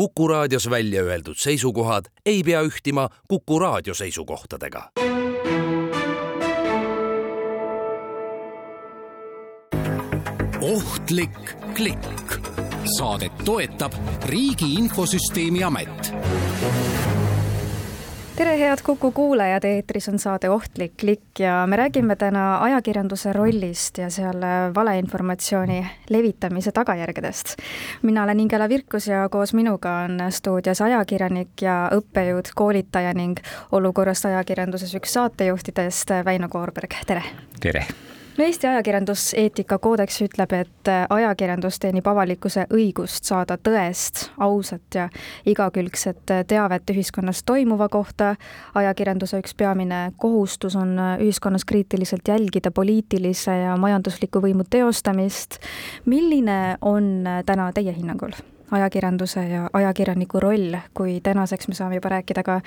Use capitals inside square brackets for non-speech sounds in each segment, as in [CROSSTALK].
Kuku raadios välja öeldud seisukohad ei pea ühtima Kuku raadio seisukohtadega. ohtlik klikk. saadet toetab Riigi Infosüsteemi Amet tere, head Kuku kuulajad, eetris on saade Ohtlik klikk ja me räägime täna ajakirjanduse rollist ja seal valeinformatsiooni levitamise tagajärgedest. mina olen Ingela Virkus ja koos minuga on stuudios ajakirjanik ja õppejõud, koolitaja ning olukorrast ajakirjanduses üks saatejuhtidest, Väino Koorberg, tere! tere! No Eesti ajakirjanduseetika koodeks ütleb, et ajakirjandus teenib avalikkuse õigust saada tõest, ausat ja igakülgset teavet ühiskonnas toimuva kohta. ajakirjanduse üks peamine kohustus on ühiskonnas kriitiliselt jälgida poliitilise ja majandusliku võimu teostamist. milline on täna teie hinnangul ajakirjanduse ja ajakirjaniku roll, kui tänaseks me saame juba rääkida ka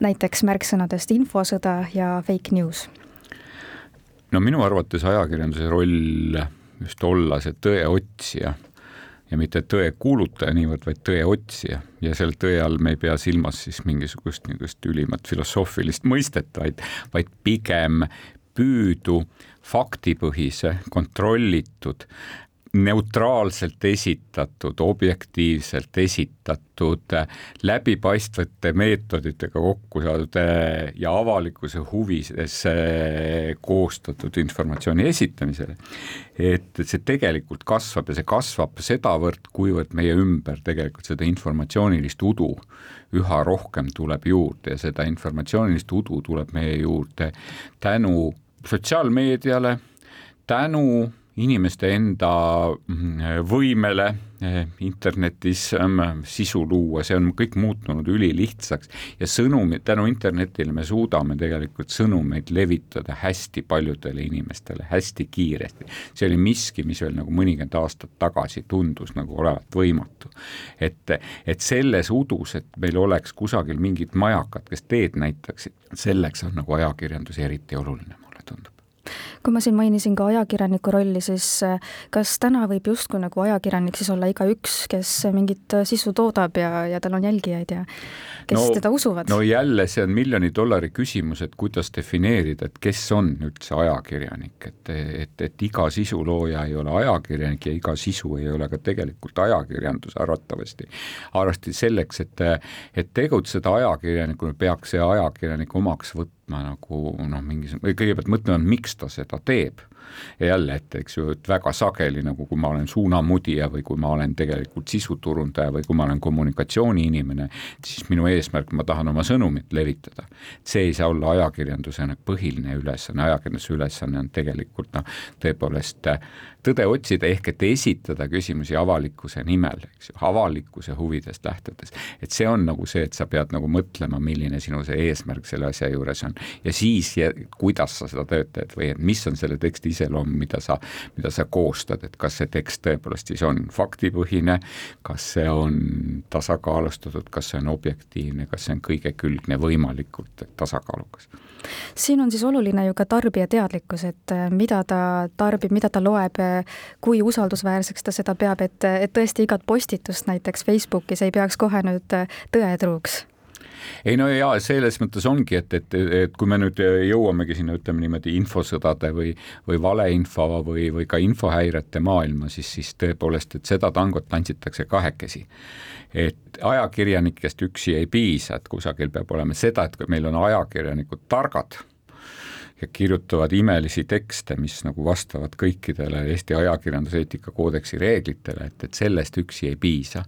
näiteks märksõnadest infosõda ja fake news no minu arvates ajakirjanduse roll just olla see tõe otsija ja mitte tõe kuulutaja niivõrd, vaid tõe otsija. Ja selle tõe all me ei pea silmas siis mingisugust niisugust ülimat filosoofilist mõistet, vaid, vaid pigem püüdu faktipõhise, kontrollitud neutraalselt esitatud, objektiivselt esitatud, läbipaistvate meetoditega kokku saadud äh, ja avalikkuse huvides äh, koostatud informatsiooni esitamisele. et see tegelikult kasvab ja see kasvab sedavõrd, kuivõrd meie ümber tegelikult seda informatsioonilist udu üha rohkem tuleb juurde ja seda informatsioonilist udu tuleb meie juurde tänu sotsiaalmeediale, tänu inimeste enda mm, võimele eh, internetis mm, sisu luua, see on kõik muutunud ülilihtsaks ja sõnumi, tänu internetile me suudame tegelikult sõnumeid levitada hästi paljudele inimestele hästi kiiresti. see oli miski, mis veel nagu mõnikümmend aastat tagasi tundus nagu olevat võimatu. et, et selles udus, et meil oleks kusagil mingid majakad, kes teed näitaksid, selleks on nagu ajakirjandus eriti oluline, mulle tundub kui ma siin mainisin ka ajakirjaniku rolli, siis äh, kas täna võib justkui nagu ajakirjanik siis olla igaüks, kes mingit äh, sisu toodab ja, ja tal on jälgijaid ja kes no, teda usuvad? no jälle, see on miljoni dollari küsimus, et kuidas defineerida, et kes on üldse ajakirjanik, et, et, et iga sisulooja ei ole ajakirjanik ja iga sisu ei ole ka tegelikult ajakirjandus arvatavasti. arvatavasti selleks, et, et tegutseda ajakirjanikuna, peaks see ajakirjanik omaks võtma võtma nagu noh, mingi, või kõigepealt mõtlema, miks ta seda teeb. Ja jälle, et eks ju, et väga sageli nagu kui ma olen suunamudija või kui ma olen tegelikult sisuturundaja või kui ma olen kommunikatsiooniinimene, siis minu eesmärk, ma tahan oma sõnumit levitada. see ei saa olla ajakirjanduse põhiline ülesanne, ajakirjanduse ülesanne on tegelikult noh, tõepoolest tõde otsida, ehk et esitada küsimusi avalikkuse nimel, eks ju, avalikkuse huvidest lähtudes. et see on nagu see, et sa pead nagu mõtlema, milline sinu see eesmärk selle asja juures on ja siis, kuidas sa seda tööd teed või et mis on selle teksti iseloom, mida sa, mida sa koostad, et kas see tekst tõepoolest siis on faktipõhine, kas see on tasakaalustatud, kas see on objektiivne, kas see on kõigekülgne võimalikult tasakaalukas? Siin on siis oluline ju ka tarbija teadlikkus, et mida ta tarbib, mida ta loeb, kui usaldusväärseks ta seda peab, et, et tõesti igat postitust näiteks Facebookis ei peaks kohe nüüd tõetruuks ei no ja selles mõttes ongi, et, et, et kui me nüüd jõuamegi sinna, ütleme niimoodi infosõdade või, või valeinfo või, või ka infohäirete maailma, siis, siis tõepoolest, et seda tangot tantsitakse kahekesi. et ajakirjanikest üksi ei piisa, et kusagil peab olema seda, et meil on ajakirjanikud targad ja kirjutavad imelisi tekste, mis nagu vastavad kõikidele Eesti ajakirjanduseetika koodeksi reeglitele, et, et sellest üksi ei piisa.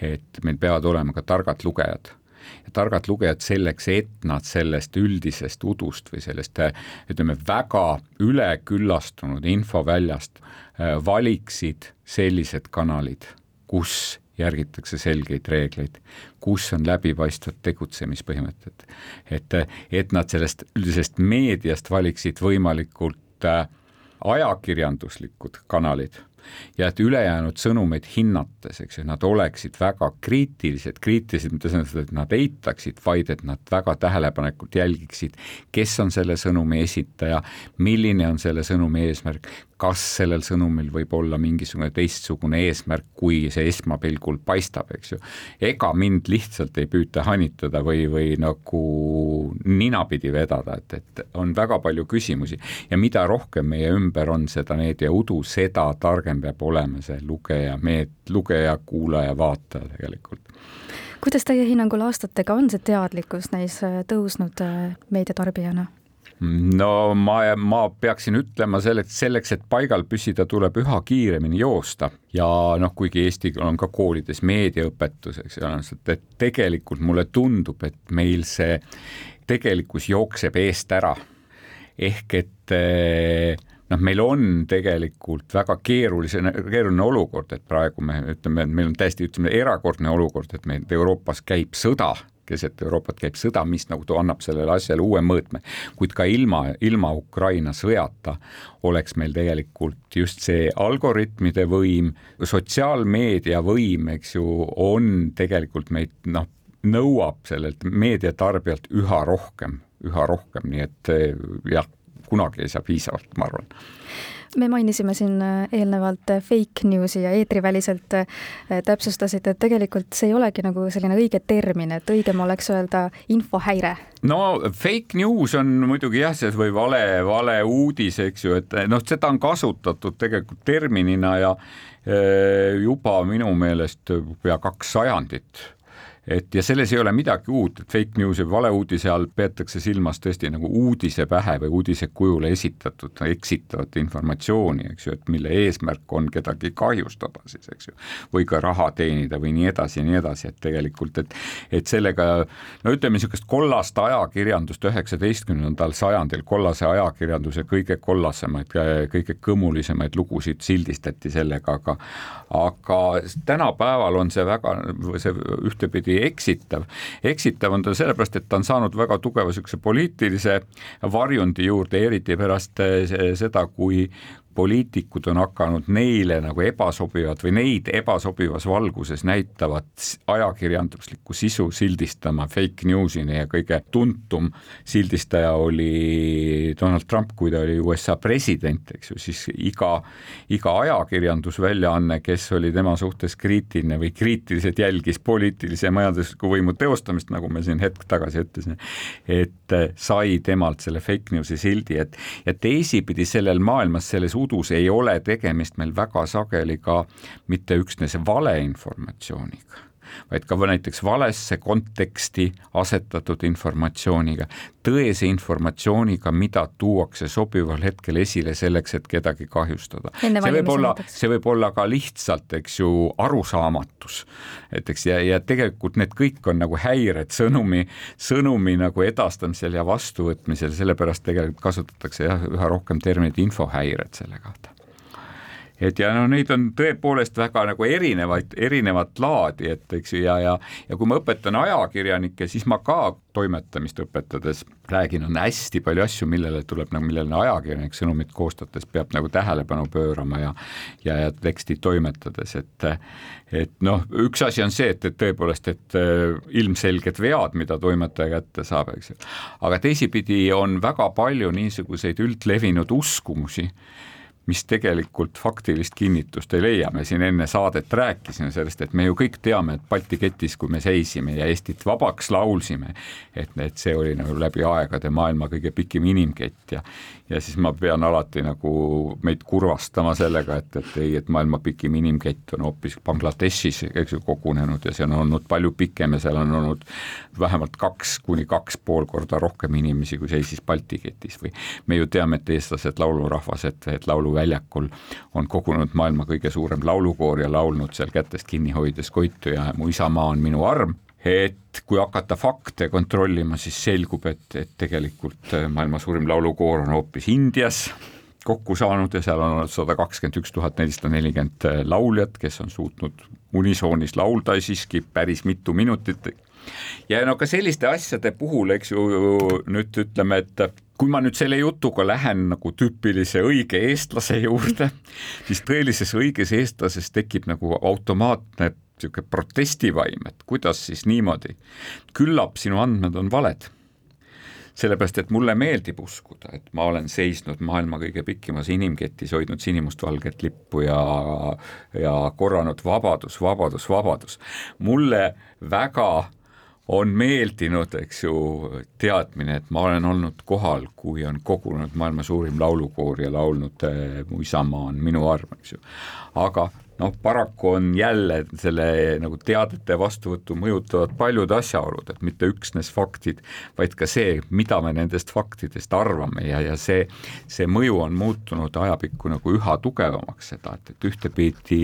et meil peavad olema ka targad lugejad ja targad lugejad selleks, et nad sellest üldisest udust või sellest ütleme, väga üleküllastunud infoväljast äh, valiksid sellised kanalid, kus järgitakse selgeid reegleid, kus on läbipaistvad tegutsemispõhimõtted. et, et nad sellest üldisest meediast valiksid võimalikult äh, ajakirjanduslikud kanalid ja et ülejäänud sõnumeid hinnates, eks ju, nad oleksid väga kriitilised, kriitilised mitte selles mõttes, et nad eitaksid, vaid et nad väga tähelepanelikult jälgiksid, kes on selle sõnumi esitaja, milline on selle sõnumi eesmärk, kas sellel sõnumil võib olla mingisugune teistsugune eesmärk, kui see esmapilgul paistab, eks ju. ega mind lihtsalt ei püüta hanitada või, või nagu ninapidi vedada, et, et on väga palju küsimusi ja mida rohkem meie ümber on seda meediaudu, seda targem peab olema see lugeja, meed-, lugeja, kuulaja, vaataja tegelikult kuidas teie hinnangul aastatega on see teadlikkus neis tõusnud meediatarbijana? No ma, ma peaksin ütlema selleks, selleks, et paigal püsida, tuleb üha kiiremini joosta ja noh, kuigi Eesti on ka koolides meediaõpetus, eks ole, et tegelikult mulle tundub, et meil see tegelikkus jookseb eest ära. ehk et eh, noh, meil on tegelikult väga keerulise, keeruline olukord, et praegu me ütleme, et meil on täiesti, ütleme, erakordne olukord, et meil Euroopas käib sõda keset Euroopat käib sõda, mis nagu annab sellele asjale uue mõõtme. kuid ka ilma, ilma Ukraina sõjata oleks meil tegelikult just see algoritmide võim, sotsiaalmeedia võim, eks ju, on tegelikult meid noh, nõuab sellelt meediatarbijalt üha rohkem, üha rohkem, nii et jah, kunagi ei saa piisavalt, ma arvan me mainisime siin äh, eelnevalt äh, fake news'i ja eetriväliselt äh, täpsustasite, et tegelikult see ei olegi nagu selline õige termin, et õigem oleks öelda infohäire. no fake news on muidugi jah, see või vale, valeuudis, eks ju, et noh, seda on kasutatud tegelikult terminina ja juba minu meelest pea kaks sajandit et ja selles ei ole midagi uut, et fake news ja valeuudise all peetakse silmas tõesti nagu uudise pähe või uudise kujule esitatud eksitavat informatsiooni, eks ju, et mille eesmärk on kedagi kahjustada siis, eks ju, või ka raha teenida või nii edasi ja nii edasi, et tegelikult, et et sellega no ütleme, niisugust kollast ajakirjandust üheksateistkümnendal sajandil, kollase ajakirjanduse kõige kollasemaid, kõige kõmulisemaid lugusid sildistati sellega, aga aga tänapäeval on see väga, see ühtepidi eksitav. eksitav on ta sellepärast, et ta on saanud väga tugeva niisuguse poliitilise varjundi juurde, eriti pärast eh, seda, kui poliitikud on hakanud neile nagu ebasobivat või neid ebasobivas valguses näitavat ajakirjanduslikku sisu sildistama fake news'ini ja kõige tuntum sildistaja oli Donald Trump, kui ta oli USA president, eks ju, siis iga, iga ajakirjandusväljaanne, kes oli tema suhtes kriitiline või kriitiliselt jälgis poliitilise ja majandusliku võimu teostamist, nagu me siin hetk tagasi ütlesime, et sai temalt selle fake news'i sildi, et ja teisipidi sellel maailmas, selles udus ei ole tegemist meil väga sageli ka mitte üksnes valeinformatsiooniga, vaid ka näiteks valesse konteksti asetatud informatsiooniga, tõese informatsiooniga, mida tuuakse sobival hetkel esile selleks, et kedagi kahjustada. see võib olla, see võib olla ka lihtsalt, eks ju, arusaamatus. et eks ja, ja tegelikult need kõik on nagu häired sõnumi, sõnumi nagu edastamisel ja vastuvõtmisel, sellepärast tegelikult kasutatakse jah, üha rohkem terminit infohäired selle kohta et ja no neid on tõepoolest väga nagu erinevaid, erinevat laadi, et eks ju, ja, ja ja kui ma õpetan ajakirjanikke, siis ma ka toimetamist õpetades räägin, on hästi palju asju, millele tuleb nagu, millele ajakirjanik sõnumit koostades peab nagu tähelepanu pöörama ja ja, ja teksti toimetades, et et noh, üks asi on see, et, et tõepoolest, et äh, ilmselged vead, mida toimetaja kätte saab, eks ju, aga teisipidi on väga palju niisuguseid üldlevinud uskumusi, mis tegelikult faktilist kinnitust ei leia, me siin enne saadet rääkisime sellest, et me ju kõik teame, et Balti ketis, kui me seisime ja Eestit vabaks laulsime, et, et see oli nagu läbi aegade maailma kõige pikim inimkett ja ja siis ma pean alati nagu meid kurvastama sellega, et, et ei, et maailma pikim inimkett on hoopis Bangladeshis, eks ju, kogunenud ja see on olnud palju pikem ja seal on olnud vähemalt kaks kuni kaks pool korda rohkem inimesi, kui seisis Balti ketis või me ju teame, et eestlased laulurahvas, et, et laulu väljakul on kogunud maailma kõige suurem laulukoor ja laulnud seal kätest kinni hoides Koitu ja Mu isamaa on minu arm et kui hakata fakte kontrollima, siis selgub, et, et tegelikult äh, maailma suurim laulukoor on hoopis Indias kokku saanud ja seal on olnud sada kakskümmend üks tuhat nelisada nelikümmend äh, lauljat, kes on suutnud unisoonis laulda siiski päris mitu minutit. ja no ka selliste asjade puhul, eks ju, nüüd ütleme, et kui ma nüüd selle jutuga lähen nagu tüüpilise õige eestlase juurde, [LAUGHS] siis tõelises õiges eestlases tekib nagu automaatne niisugune protestivaim, et kuidas siis niimoodi, küllap sinu andmed on valed sellepärast, et mulle meeldib uskuda, et ma olen seisnud maailma kõige pikimas inimketis, hoidnud sinimustvalget lippu ja, ja korranud vabadus, vabadus, vabadus. mulle väga on meeldinud, eks ju, teadmine, et ma olen olnud kohal, kui on kogunenud maailma suurim laulukoor ja laulnud Mu isamaa on minu arm, eks ju. aga noh, paraku on jälle selle nagu teadete vastuvõttu mõjutavad paljud asjaolud, et mitte üksnes faktid, vaid ka see, mida me nendest faktidest arvame ja, ja see, see mõju on muutunud ajapikku nagu üha tugevamaks seda, et, et ühtepidi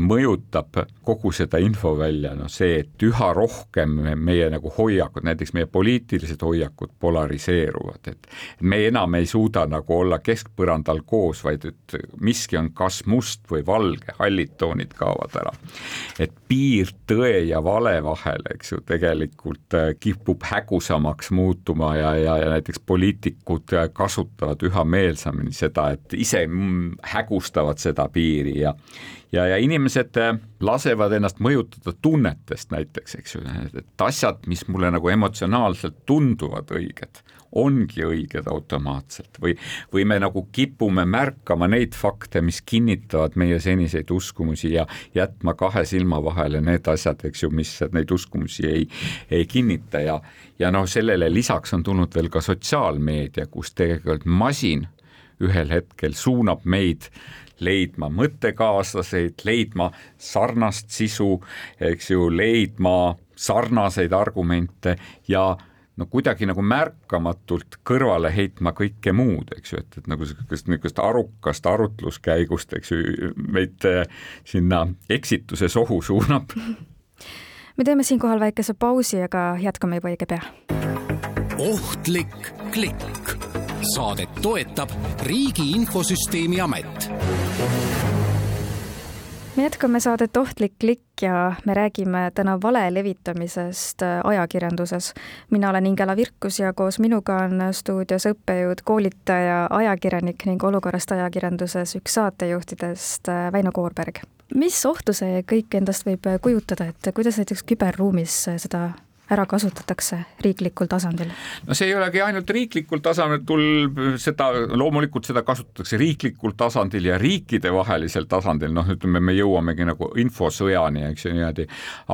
mõjutab kogu seda infovälja noh, see, et üha rohkem meie nagu hoiakud, näiteks meie poliitilised hoiakud polariseeruvad, et me enam ei suuda nagu olla keskpõrandal koos, vaid et miski on kas must või valge, hallid toonid kaovad ära. et piir tõe ja vale vahel, eks ju, tegelikult äh, kipub hägusamaks muutuma ja, ja, ja näiteks poliitikud äh, kasutavad üha meelsamini seda, et ise mm, hägustavad seda piiri ja ja, ja inimesed äh, lasevad ennast mõjutada tunnetest näiteks, eks ju, et asjad, mis mulle nagu emotsionaalselt tunduvad õiged, ongi õiged automaatselt või, või me nagu kipume märkama neid fakte, mis kinnitavad meie seniseid uskumusi ja jätma kahe silma vahele need asjad, eks ju, mis neid uskumusi ei, ei kinnita ja, ja noh, sellele lisaks on tulnud veel ka sotsiaalmeedia, kus tegelikult masin ühel hetkel suunab meid leidma mõttekaaslaseid, leidma sarnast sisu, eks ju, leidma sarnaseid argumente ja no kuidagi nagu märkamatult kõrvale heitma kõike muud, eks ju, et, et nagu niisugust, niisugust arukast arutluskäigust, eks ju, meid äh, sinna eksituse sohu suunab. me teeme siinkohal väikese pausi, aga jätkame juba õige pea. ohtlik klikk. saadet toetab Riigi Infosüsteemi Amet me jätkame saadet Ohtlik klikk ja me räägime täna vale levitamisest äh, ajakirjanduses. mina olen Ingela Virkus ja koos minuga on stuudios õppejõud, koolitaja, ajakirjanik ning olukorrast ajakirjanduses üks saatejuhtidest äh, Väino Koorberg. mis ohtu see kõik endast võib kujutada, et kuidas näiteks küberruumis seda ära kasutatakse riiklikul tasandil? no see ei olegi ainult riiklikul tasandil, seda loomulikult seda kasutatakse riiklikul tasandil ja riikidevahelisel tasandil, noh, ütleme, me jõuamegi nagu infosõjani, eks ju niimoodi,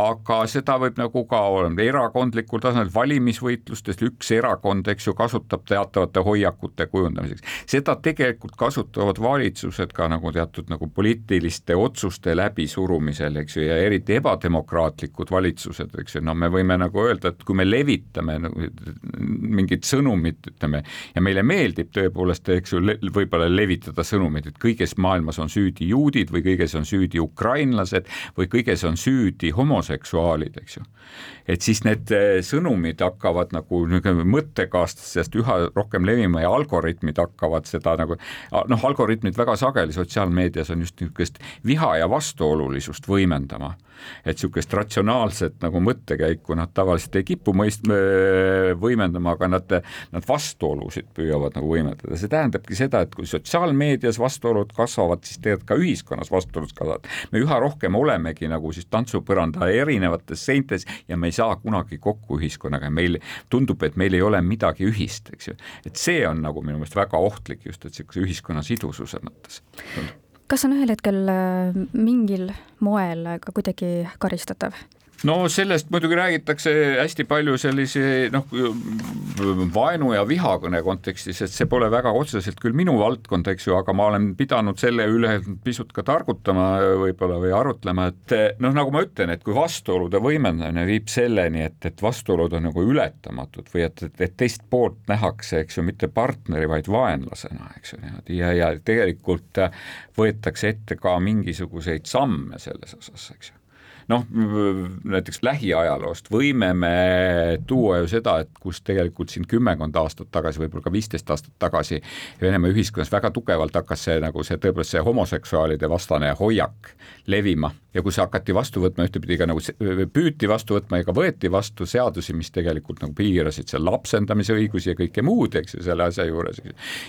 aga seda võib nagu ka olema erakondlikul tasandil, valimisvõitlustes üks erakond, eks ju, kasutab teatavate hoiakute kujundamiseks. seda tegelikult kasutavad valitsused ka nagu teatud nagu poliitiliste otsuste läbisurumisel, eks ju, ja eriti ebademokraatlikud valitsused, eks ju, no me võime nagu öelda, et kui me levitame nagu mingit sõnumit, ütleme, ja meile meeldib tõepoolest, eks ju, võib-olla levitada sõnumit, et kõiges maailmas on süüdi juudid või kõiges on süüdi ukrainlased või kõiges on süüdi homoseksuaalid, eks ju. Et siis need eh, sõnumid hakkavad nagu mõttekaastusest üha rohkem levima ja algoritmid hakkavad seda nagu noh, algoritmid väga sageli sotsiaalmeedias on just niisugust viha ja vastuolulisust võimendama et niisugust ratsionaalset nagu mõttekäiku nad tavaliselt ei kipu mõist-, võimendama, aga nad, nad vastuolusid püüavad nagu võimendada, see tähendabki seda, et kui sotsiaalmeedias vastuolud kasvavad, siis tegelikult ka ühiskonnas vastuolud kasvavad. me üha rohkem olemegi nagu siis tantsupõranda erinevates seintes ja me ei saa kunagi kokku ühiskonnaga, meil tundub, et meil ei ole midagi ühist, eks ju. et see on nagu minu meelest väga ohtlik just, et niisuguse ühiskonna sidususe mõttes kas on ühel hetkel äh, mingil moel ka kuidagi karistatav? No sellest muidugi räägitakse hästi palju sellise noh, vaenu ja vihakõne kontekstis, et see pole väga otseselt küll minu valdkond, eks ju, aga ma olen pidanud selle üle pisut ka targutama võib-olla või arutlema, et noh, nagu ma ütlen, et kui vastuolude võimendamine viib selleni, et, et vastuolud on nagu ületamatud või et, et, et teist poolt nähakse, eks ju, mitte partneri, vaid vaenlasena, eks ju, niimoodi. Ja, ja tegelikult võetakse ette ka mingisuguseid samme selles osas, eks ju noh, näiteks lähiajaloost võime me tuua ju seda, et kus tegelikult siin kümmekond aastat tagasi, võib-olla ka viisteist aastat tagasi Venemaa ühiskonnas väga tugevalt hakkas see nagu see tõepoolest see homoseksuaalide vastane hoiak levima ja kus hakati vastu võtma ühtepidi ka nagu püüti vastu võtma ja ka võeti vastu seadusi, mis tegelikult nagu piirasid seal lapsendamise õigusi ja kõike muud, eks ju, selle asja juures.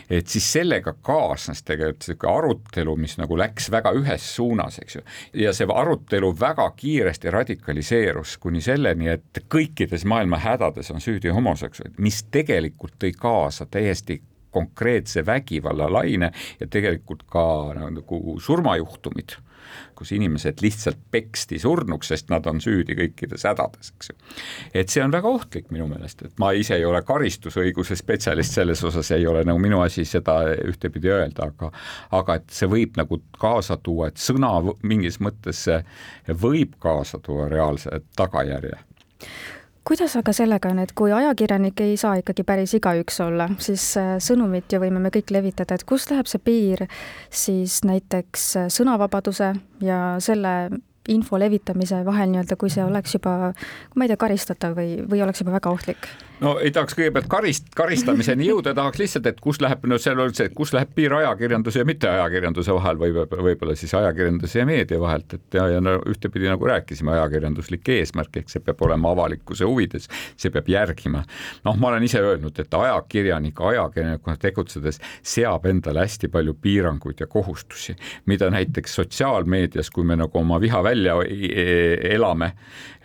et siis sellega kaasnes tegelikult niisugune arutelu, mis nagu läks väga ühes suunas, eks ju, ja see arutelu väga kiiresti kiiresti radikaliseerus kuni selleni, et kõikides maailma hädades on süüdi homoseksuaalid, mis tegelikult tõi kaasa täiesti konkreetse vägivallalaine ja tegelikult ka nagu surmajuhtumid kus inimesed lihtsalt peksti surnuks, sest nad on süüdi kõikides hädades, eks ju. et see on väga ohtlik minu meelest, et ma ise ei ole karistusõiguse spetsialist selles osas, ei ole nagu minu asi seda ühtepidi öelda, aga aga et see võib nagu kaasa tuua, et sõna mingis mõttes võib kaasa tuua reaalse tagajärje kuidas aga sellega on, et kui ajakirjanik ei saa ikkagi päris igaüks olla, siis äh, sõnumit ju võime me kõik levitada, et kus läheb see piir siis näiteks äh, sõnavabaduse ja selle info levitamise vahel nii-öelda, kui see oleks juba, ma ei tea, karistatav või, või oleks juba väga ohtlik? No ei tahaks kõigepealt karist, karistamiseni jõuda, tahaks lihtsalt, et kus läheb, no seal on see, kus läheb piir ajakirjanduse ja mitteajakirjanduse vahel või võib-olla siis ajakirjanduse ja meedia vahelt, et ja, ja no ühtepidi nagu rääkisime, ajakirjanduslik eesmärk, ehk see peab olema avalikkuse huvides, see peab järgima. noh, ma olen ise öelnud, et ajakirjanik ajakirjanikuna tegutsedes seab endale hästi palju piiranguid ja kohustusi, mida näiteks sotsiaalmeedias, kui me nagu oma viha välja e-, e-, elame,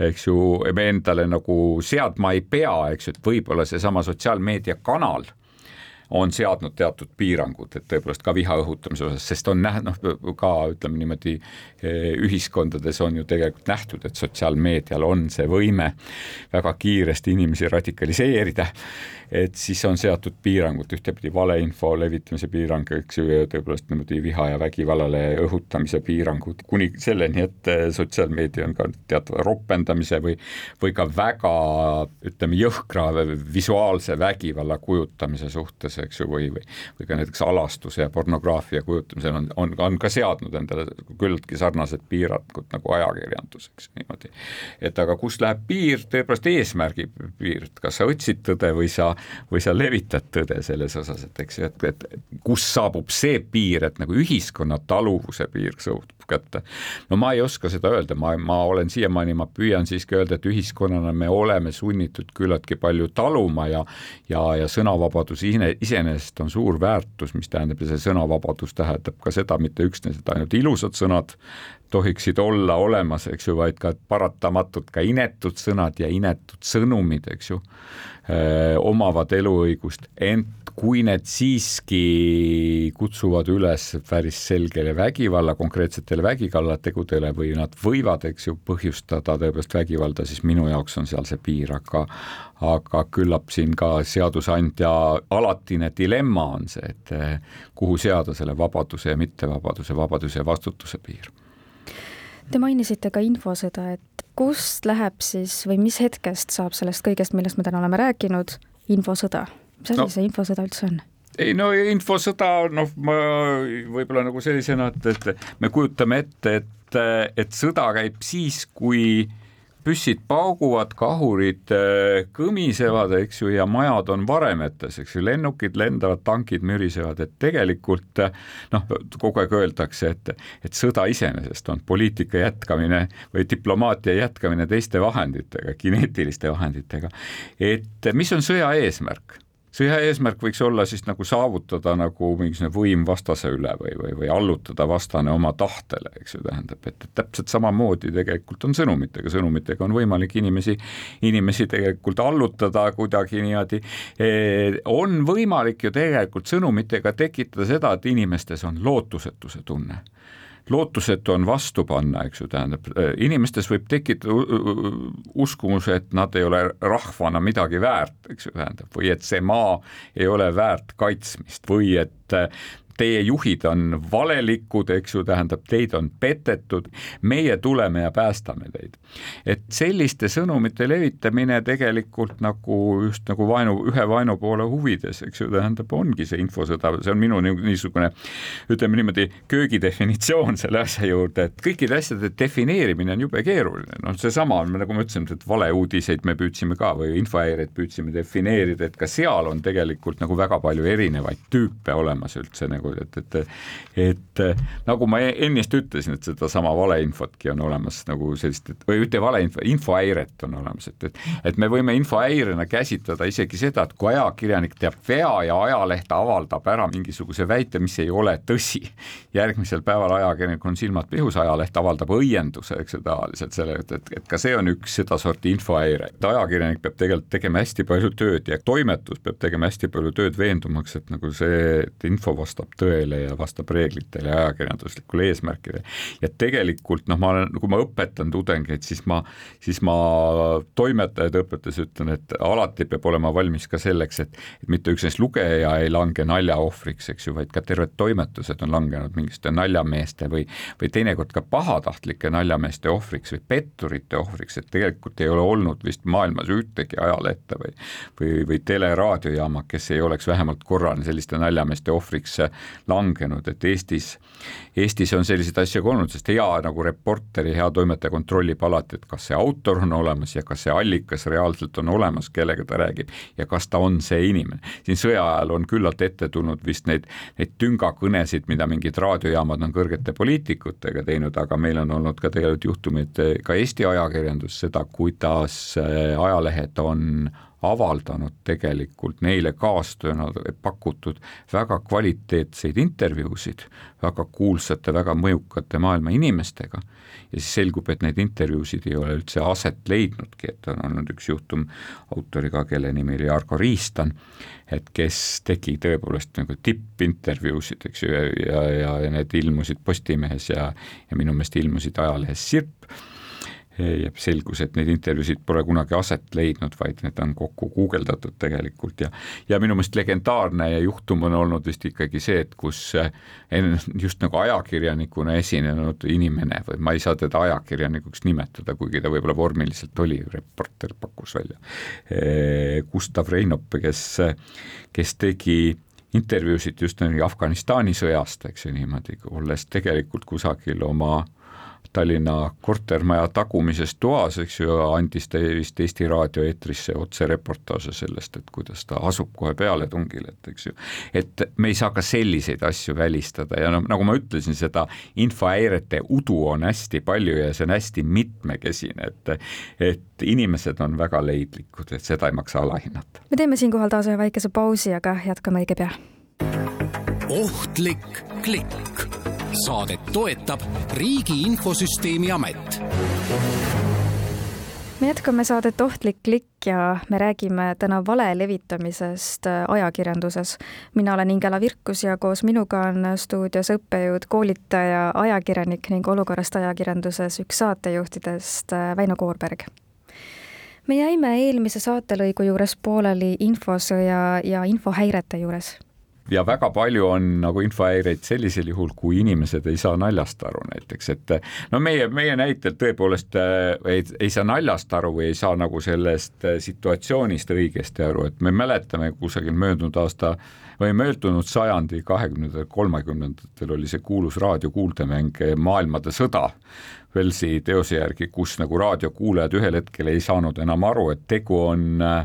eks ju, me endale nagu seadma ei pea, eks ju, võib-olla seesama sotsiaalmeedia kanal on seadnud teatud piirangud, et tõepoolest ka viha õhutamise osas, sest on näha, noh, ka ütleme niimoodi, eh, ühiskondades on ju tegelikult nähtud, et sotsiaalmeedial on see võime väga kiiresti inimesi radikaliseerida et siis on seatud piirangud, ühtepidi valeinfo levitamise piirang, eks ju, ja tõepoolest niimoodi viha ja vägivallale õhutamise piirangud, kuni selleni, et eh, sotsiaalmeedia on ka teatava ropendamise või, või ka väga ütleme, jõhkra visuaalse vägivalla kujutamise suhtes, eks ju, või, või või ka näiteks alastuse ja pornograafia kujutamisel on, on, on ka seadnud endale küllaltki sarnased piirangud nagu ajakirjandus, eks niimoodi. et aga kus läheb piir, tõepoolest eesmärgi piir, et kas sa otsid tõde või sa või sa levitad tõde selles osas, et eks ju, et, et kus saabub see piir, et nagu ühiskonna taluvuse piir saabub kätte. no ma ei oska seda öelda, ma, ma olen siiamaani, ma püüan siiski öelda, et ühiskonnana me oleme sunnitud küllaltki palju taluma ja ja, ja sõnavabadus ise, iseenesest on suur väärtus, mis tähendab, ja see sõnavabadus tähendab ka seda, mitte üksnes, et ainult ilusad sõnad tohiksid olla olemas, eks ju, vaid ka paratamatult ka inetud sõnad ja inetud sõnumid, eks ju, omavad eluõigust, ent kui need siiski kutsuvad üles päris selgele vägivalla, konkreetsetele vägivallategudele või nad võivad, eks ju, põhjustada tõepoolest vägivalda, siis minu jaoks on seal see piir, aga aga küllap siin ka seadusandja alatine dilemma on see, et kuhu seada selle vabaduse ja mittevabaduse, vabaduse ja vastutuse piir Te mainisite ka infosõda, et kust läheb siis või mis hetkest saab sellest kõigest, millest me täna oleme rääkinud, infosõda? Mis asi no. see infosõda üldse on? ei no infosõda, noh, ma võib-olla nagu sellisena, et, et me kujutame ette, et, et sõda käib siis, kui püssid pauguvad, kahurid äh, kõmisevad, eks ju, ja majad on varemetes, eks ju, lennukid lendavad, tankid mürisevad, et tegelikult äh, noh, kogu aeg öeldakse, et, et sõda iseenesest on poliitika jätkamine või diplomaatia jätkamine teiste vahenditega, kineetiliste vahenditega. et mis on sõja eesmärk? Sõja eesmärk võiks olla siis nagu saavutada nagu mingisugune võim vastase üle või, või, või allutada vastane oma tahtele, eks ju, tähendab, et, täpselt samamoodi tegelikult on sõnumitega, sõnumitega on võimalik inimesi, inimesi tegelikult allutada kuidagi niimoodi. E,, on võimalik ju tegelikult sõnumitega tekitada seda, et inimestes on lootusetuse tunne lootusetu on vastu panna, eks ju, tähendab, äh, inimestes võib tekkida uskumus, et nad ei ole rahvana midagi väärt, eks ju, tähendab, või et see maa ei ole väärt kaitsmist või et äh, teie juhid on valelikud, eks ju, tähendab, teid on petetud, meie tuleme ja päästame teid. et selliste sõnumite levitamine tegelikult nagu just nagu vaenu, ühe vaenupoole huvides, eks ju, tähendab, ongi see infosõda, see on minu niisugune ütleme niimoodi köögidefinitsioon selle asja juurde, et kõikide asjade defineerimine on jube keeruline, noh, seesama nagu ma ütlesin, et valeuudiseid me püüdsime ka või infohäireid püüdsime defineerida, et ka seal on tegelikult nagu väga palju erinevaid tüüpe olemas üldse nagu nagu, et, et et nagu ma ennist ütlesin, et sedasama valeinfotki on olemas nagu sellist, et või mitte valeinfo, infohäiret on olemas, et, et et me võime infohäirena käsitleda isegi seda, et kui ajakirjanik teab vea ja ajaleht avaldab ära mingisuguse väite, mis ei ole tõsi, järgmisel päeval ajakirjanik on silmad pihus, ajaleht avaldab õienduse, eks ju, tavaliselt selle, et, et, et ka see on üks sedasorti infohäire, et ajakirjanik peab tegelikult tegema hästi palju tööd ja toimetus peab tegema hästi palju tööd veendumaks, et nagu see, et info vastab tõele ja vastab reeglitele ja ajakirjanduslikule eesmärkidele. ja tegelikult noh, ma olen, kui ma õpetan tudengeid, siis ma, siis ma toimetajaid õpetades ütlen, et alati peab olema valmis ka selleks, et, et mitte üksnes lugeja ei lange nalja ohvriks, eks ju, vaid ka terved toimetused on langenud mingite naljameeste või, või teinekord ka pahatahtlike naljameeste ohvriks või petturite ohvriks, et tegelikult ei ole olnud vist maailmas ühtegi ajalehte või või, või teleraadiojaama, kes ei oleks vähemalt korra selliste naljameeste ohvriks langenud, et Eestis, Eestis on selliseid asju ka olnud, sest hea nagu reporteri, hea toimetaja kontrollib alati, et kas see autor on olemas ja kas see allikas reaalselt on olemas, kellega ta räägib ja kas ta on see inimene. siin sõja ajal on küllalt ette tulnud vist neid, neid tüngakõnesid, mida mingid raadiojaamad on kõrgete poliitikutega teinud, aga meil on olnud ka tegelikult juhtumeid ka Eesti ajakirjandus, seda, kuidas ajalehed on avaldanud tegelikult neile kaastööna pakutud väga kvaliteetseid intervjuusid väga kuulsate, väga mõjukate maailma inimestega. Ja siis selgub, et neid intervjuusid ei ole üldse aset leidnudki, et on olnud üks juhtum autoriga, kelle nimi oli Argo Riistan, et kes tegi tõepoolest nagu tippintervjuusid, eks ju, ja, ja, ja, need ilmusid Postimehes ja, ja minu meelest ilmusid ajalehes Sirp ja selgus, et neid intervjuusid pole kunagi aset leidnud, vaid need on kokku guugeldatud tegelikult ja ja minu meelest legendaarne juhtum on olnud vist ikkagi see, et kus just nagu ajakirjanikuna esinenud inimene või ma ei saa teda ajakirjanikuks nimetada, kuigi ta võib-olla vormiliselt oli, reporter pakkus välja, Gustav Reinop, kes, kes tegi intervjuusid just Afganistani sõjast, eks ju niimoodi, olles tegelikult kusagil oma äh, Tallinna kortermaja tagumises toas, eks ju, andis ta vist Eesti Raadio eetrisse otsereportaaže sellest, et kuidas ta asub kohe pealetungile, et eks ju, et me ei saa ka selliseid asju välistada ja noh, nagu ma ütlesin, seda infohäirete udu on hästi palju ja see on hästi mitmekesine, et et inimesed on väga leidlikud, et seda ei maksa alahinnata. me teeme siinkohal taas ühe väikese pausi, aga jätkame õige pea. ohtlik klikk saadet toetab Riigi Infosüsteemi Amet. Me jätkame saadet Ohtlik klikk ja me räägime täna vale levitamisest äh, ajakirjanduses. mina olen Ingela Virkus ja koos minuga on stuudios õppejõud, koolitaja, ajakirjanik ning olukorrast ajakirjanduses üks saatejuhtidest äh, Väino Koorberg. Me jäime eelmise saatelõigu juures pooleli infosõja ja infohäirete juures ja väga palju on nagu infohäireid sellisel juhul, kui inimesed ei saa naljast aru näiteks, et no meie, meie näitel tõepoolest äh, ei, ei saa naljast aru või ei saa nagu sellest äh, situatsioonist õigesti aru, et me mäletame kusagil möödunud aasta või möödunud sajandi kahekümnendatel, kolmekümnendatel oli see kuulus raadiokuuldemäng Maailmade sõda, Velsi teose järgi, kus nagu raadiokuulajad ühel hetkel ei saanud enam aru, et tegu on äh,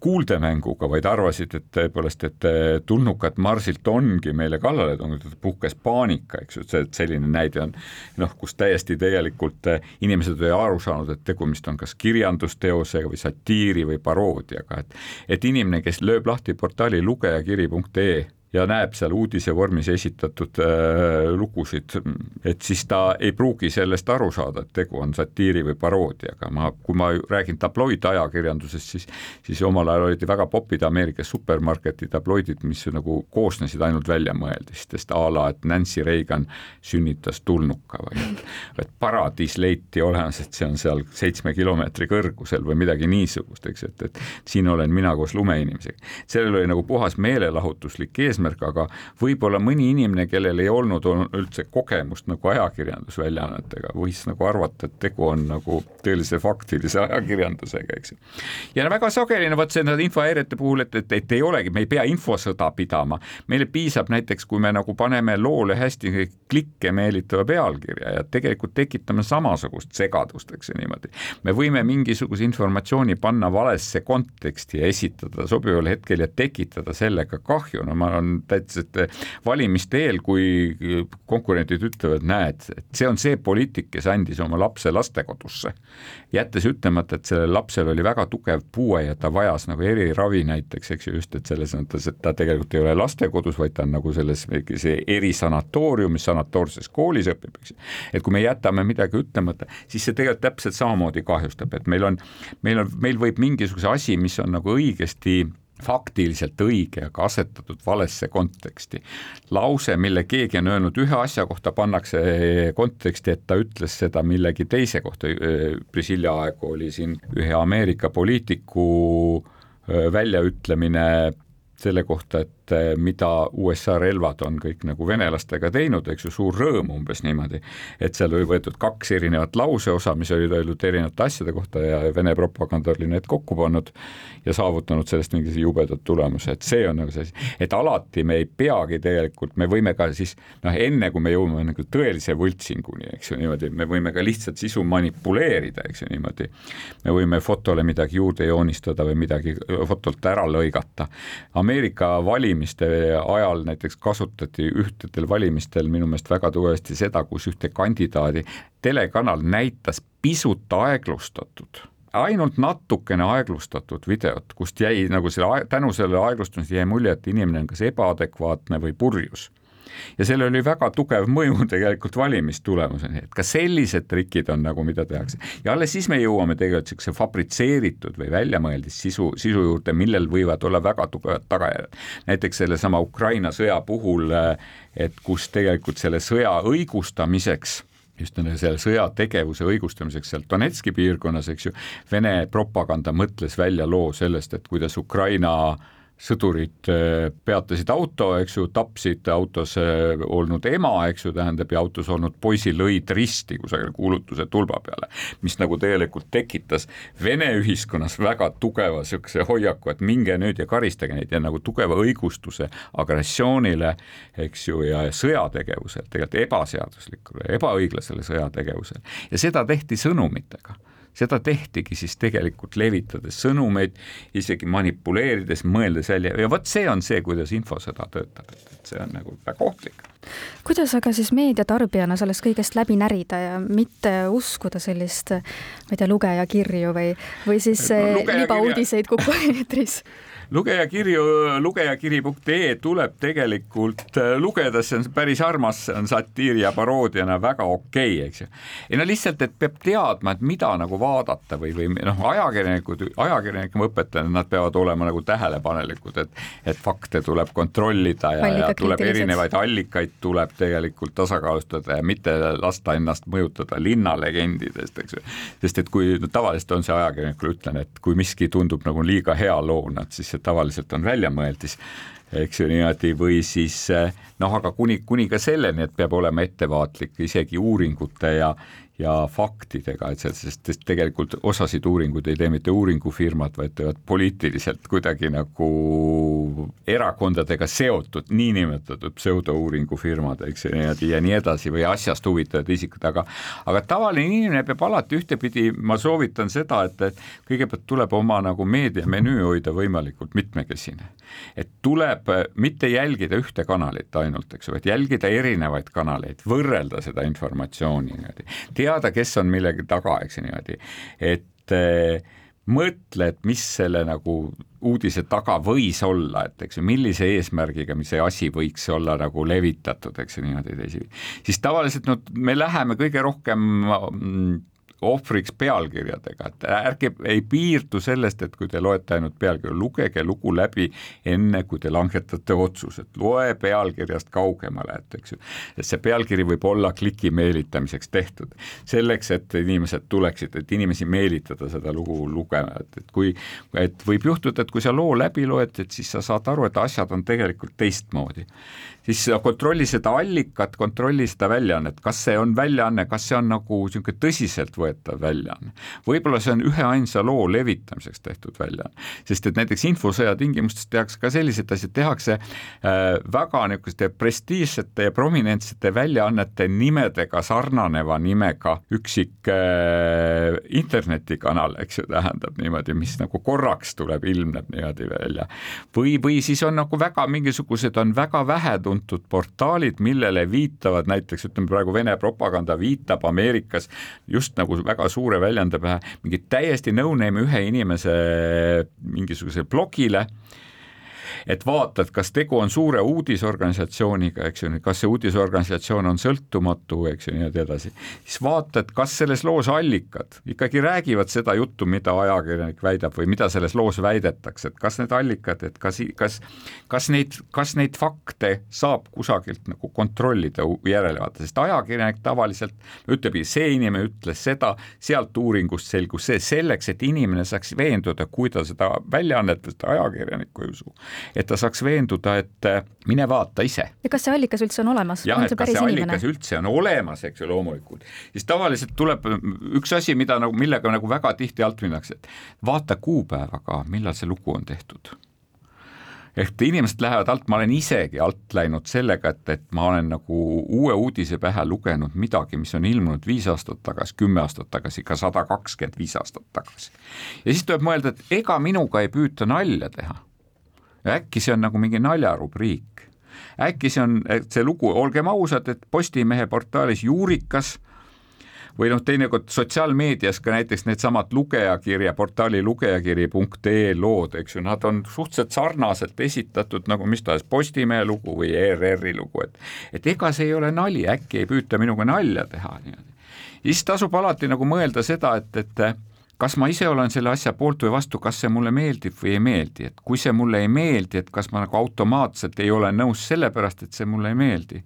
kuuldemänguga, vaid arvasid, et tõepoolest, et eh, tulnukad Marsilt ongi meile kallale tulnud, et puhkes paanika, eks ju, et selline näide on noh, kus täiesti tegelikult eh, inimesed ei aru saanud, et tegemist on kas kirjandusteosega või satiiri või paroodiaga, et et inimene, kes lööb lahti portaali lugejakiri.ee ja näeb seal uudise vormis esitatud äh, lugusid, et siis ta ei pruugi sellest aru saada, et tegu on satiiri või paroodiaga, ma, kui ma räägin tabloidajakirjandusest, siis siis omal ajal olid väga popid Ameerika supermarketi tabloidid, mis nagu koosnesid ainult väljamõeldistest, a la et Nancy Reagan sünnitas tulnuka või et, et paradiis leiti olemas, et see on seal seitsme kilomeetri kõrgusel või midagi niisugust, eks, et, et siin olen mina koos lumeinimesega. sellel oli nagu puhas meelelahutuslik eesmärk, eesmärk, aga võib-olla mõni inimene, kellel ei olnud üldse kogemust nagu ajakirjandusväljaannetega, võis nagu arvata, et tegu on nagu tõelise faktilise ajakirjandusega, eks ju. ja väga sageli no vot see nende infohäirete puhul, et, et, et ei olegi, me ei pea infosõda pidama, meile piisab näiteks, kui me nagu paneme loole hästi klikke meelitava pealkirja ja tegelikult tekitame samasugust segadust, eks ju niimoodi. me võime mingisuguse informatsiooni panna valesse konteksti ja esitada sobival hetkel ja tekitada sellega kahju, no ma olen täitsa, et valimiste eel, kui konkurendid ütlevad, näed, et see on see poliitik, kes andis oma lapse lastekodusse, jättes ütlemata, et sellel lapsel oli väga tugev puue ja ta vajas nagu eriravi näiteks, eks ju, just, et selles mõttes, et ta tegelikult ei ole lastekodus, vaid ta on nagu selles see erisanatooriumis, sanatoorses koolis õpib, eks ju. et kui me jätame midagi ütlemata, siis see tegelikult täpselt samamoodi kahjustab, et meil on, meil on, meil võib mingisuguse asi, mis on nagu õigesti faktiliselt õige, aga asetatud valesse konteksti. lause, mille keegi on öelnud ühe asja kohta, pannakse konteksti, et ta ütles seda millegi teise kohta. Priscilla aegu oli siin ühe Ameerika poliitiku väljaütlemine selle kohta, et et mida USA relvad on kõik nagu venelastega teinud, eks ju, suur rõõm umbes niimoodi. et seal oli võetud kaks erinevat lauseosa, mis olid öeldud erinevate asjade kohta ja Vene propaganda oli need kokku pannud ja saavutanud sellest mingi jubedad tulemuse, et see on nagu see asi, et alati me ei peagi tegelikult, me võime ka siis noh, enne kui me jõuame nagu tõelise võltsinguni, eks ju, niimoodi, me võime ka lihtsalt sisu manipuleerida, eks ju, niimoodi. me võime fotole midagi juurde joonistada või midagi fotolt ära lõigata. Ameerika valimine valimiste ajal näiteks kasutati ühtedel valimistel minu meelest väga tugevasti seda, kus ühte kandidaadi telekanal näitas pisut aeglustatud ainult natukene aeglustatud videot, kust jäi nagu selle, tänu sellele aeglustumisele jäi mulje, et inimene on kas ebaadekvaatne või purjus ja sellel oli väga tugev mõju [LAUGHS] tegelikult valimistulemuseni, et ka sellised trikid on nagu, mida tehakse. ja alles siis me jõuame tegelikult niisuguse fabritseeritud või väljamõeldis sisu, sisu juurde, millel võivad olla väga tugevad tagajärjed. näiteks sellesama Ukraina sõja puhul, et kus tegelikult selle sõja õigustamiseks just selle sõjategevuse õigustamiseks seal Donetski piirkonnas, eks ju, Vene propaganda mõtles välja loo sellest, et kuidas Ukraina äh, sõdurid äh, peatasid auto, eks ju, tapsid autos äh, olnud ema, eks ju, tähendab, ja autos olnud poisi lõid risti kusagil kuulutuse tulba peale, mis nagu tegelikult tekitas Vene ühiskonnas väga tugeva niisuguse hoiaku, et minge nüüd ja karistage neid ja nagu tugeva õigustuse agressioonile, eks ju, ja sõjategevusele, tegelikult ebaseaduslikule, ebaõiglasele sõjategevusele. Ja seda tehti sõnumitega seda tehtigi siis tegelikult levitades sõnumeid, isegi manipuleerides, mõeldes välja. Ja vot see on see, kuidas infosõda töötab, et, et see on nagu väga ohtlik. kuidas aga siis meediatarbijana sellest kõigest läbi närida ja mitte uskuda sellist, ma ei tea, lugejakirju või, või siis no, libauudiseid Kuku eetris lugejakirju, lugejakiri.ee tuleb tegelikult äh, lugeda, see on päris armas, see on satiir ja paroodiana väga okei okay,, eks ju. ei no lihtsalt, et peab teadma, et mida nagu vaadata või, või noh, ajakirjanikud, ajakirjanik ma õpetan, et nad peavad olema nagu tähelepanelikud, et et fakte tuleb kontrollida ja, ja tuleb erinevaid allikaid tuleb tegelikult tasakaalustada ja mitte lasta ennast mõjutada linnalegendidest, eks ju. sest et kui no, tavaliselt on see ajakirjanikule ütlen, et kui miski tundub nagu liiga hea loona, et siis see tavaliselt on väljamõeldis, eks ju niimoodi, või siis noh, aga kuni, kuni ka selleni, et peab olema ettevaatlik isegi uuringute ja ja faktidega, et sellest, sest tegelikult osasid uuringuid ei tee mitte uuringufirmad, vaid teevad poliitiliselt kuidagi nagu erakondadega seotud niinimetatud pseudouuringufirmad, eks ju, ja nii edasi või asjast huvitatud isikud, aga aga tavaline inimene peab alati ühtepidi, ma soovitan seda, et, et kõigepealt tuleb oma nagu meediamenüü hoida võimalikult mitmekesine. et tuleb mitte jälgida ühte kanalit ainult, eks ju, vaid jälgida erinevaid kanaleid, võrrelda seda informatsiooni niimoodi, teada, kes on millegi taga, eks ju niimoodi, et eh, mõtle, et mis selle nagu uudise taga võis olla, et eks ju, millise eesmärgiga, mis see asi võiks olla nagu levitatud, eks ju niimoodi teisi, siis tavaliselt no me läheme kõige rohkem mm, ohvriks pealkirjadega, et ärge ei piirdu sellest, et kui te loete ainult pealkirja, lugege lugu läbi enne, kui te langetate otsuse, et loe pealkirjast kaugemale, et eks ju, et see pealkiri võib olla kliki meelitamiseks tehtud, selleks, et inimesed tuleksid, et inimesi meelitada seda lugu lugema, et, et kui, et võib juhtuda, et kui sa loo läbi loed, et siis sa saad aru, et asjad on tegelikult teistmoodi siis kontrolli seda allikat, kontrolli seda väljaannet, kas see on väljaanne, kas see on nagu niisugune tõsiseltvõetav väljaanne. võib-olla see on üheainsa loo levitamiseks tehtud väljaanne, sest et näiteks infosõja tingimustes tehakse ka sellised asjad, tehakse äh, väga niisuguste prestiižsete ja prominentsete väljaannete nimedega sarnaneva nimega üksik äh, internetikanal, eks ju, tähendab niimoodi, mis nagu korraks tuleb, ilmneb niimoodi välja. või, või siis on nagu väga mingisugused on väga vähetuntud portaalid, millele viitavad näiteks ütleme praegu Vene propaganda viitab Ameerikas just nagu väga suure väljaande pähe mingi täiesti no-name ühe inimese mingisuguse blogile et vaatad, kas tegu on suure uudisorganisatsiooniga, eks ju, kas see uudisorganisatsioon on sõltumatu, eks ju, nii edasi, siis vaatad, kas selles loos allikad ikkagi räägivad seda juttu, mida ajakirjanik väidab või mida selles loos väidetakse, et kas need allikad, et kas, kas, kas neid, kas neid fakte saab kusagilt nagu kontrollida, järele vaadata, sest ajakirjanik tavaliselt ütlebki, see inimene ütles seda, sealt uuringust selgus see, selleks, et inimene saaks veenduda, kui ta seda väljaannet ajakirjanikku ei usu, et ta saaks veenduda, et äh, mine vaata ise. ja kas see allikas üldse on olemas? jah, et kas see allikas üldse on olemas, eks ju, loomulikult. siis tavaliselt tuleb üks asi, mida nagu, millega nagu väga tihti alt minnakse, et vaata kuupäeva ka, millal see lugu on tehtud ehk inimesed lähevad alt, ma olen isegi alt läinud sellega, et, et ma olen nagu uue uudise pähe lugenud midagi, mis on ilmunud viis aastat tagasi, kümme aastat tagasi, ka sada kakskümmend viis aastat tagasi. ja siis tuleb mõelda, et ega minuga ei püüta nalja teha äkki see on nagu mingi naljarubriik, äkki see on see lugu, olgem ausad, et Postimehe portaalis Juurikas või noh, teinekord sotsiaalmeedias ka näiteks needsamad lugejakirja, portaali lugejakiri.ee lood, eks ju, nad on suhteliselt sarnaselt esitatud nagu mis tahes Postimehe lugu või ERR-i lugu, et et ega see ei ole nali, äkki ei püüta minuga nalja teha niimoodi. siis tasub alati nagu mõelda seda, et, et kas ma ise olen selle asja poolt või vastu, kas see mulle meeldib või ei meeldi, et kui see mulle ei meeldi, et kas ma nagu automaatselt ei ole nõus sellepärast, et see mulle ei meeldi,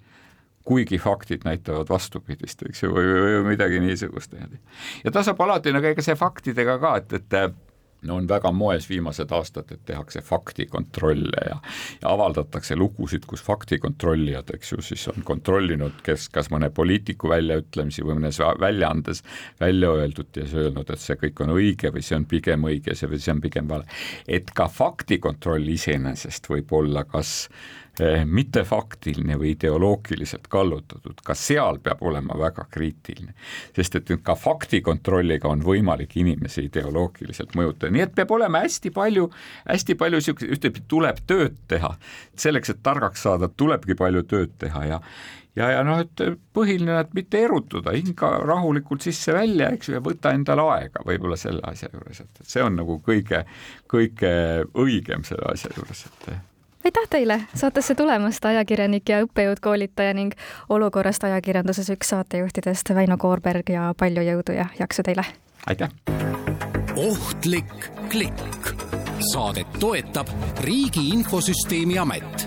kuigi faktid näitavad vastupidist, eks ju, või, või midagi niisugust. ja tasub alati nagu ega see faktidega ka, et, et no on väga moes viimased aastad, et tehakse faktikontrolle ja, ja avaldatakse lugusid, kus faktikontrollijad, eks ju, siis on kontrollinud, kes kas mõne poliitiku väljaütlemisi või mõnes väljaandes välja öeldud ja siis öelnud, et see kõik on õige või see on pigem õige, see või see on pigem vale. et ka faktikontroll iseenesest võib olla kas Eh, mittefaktiline või ideoloogiliselt kallutatud, ka seal peab olema väga kriitiline. sest et ka faktikontrolliga on võimalik inimesi ideoloogiliselt mõjutada, nii et peab olema hästi palju, hästi palju niisuguseid, ühtepidi tuleb tööd teha. selleks, et targaks saada, tulebki palju tööd teha ja ja, ja noh, et põhiline, et mitte erutuda, hinga rahulikult sisse-välja, eks ju, ja võta endale aega võib-olla selle asja juures, et, et see on nagu kõige, kõige õigem selle asja juures, et aitäh teile saatesse tulemast, ajakirjanik ja õppejõud-koolitaja ning olukorrast ajakirjanduses üks saatejuhtidest Väino Koorberg ja palju jõudu ja jaksu teile! aitäh! ohtlik klikk. saadet toetab Riigi Infosüsteemi Amet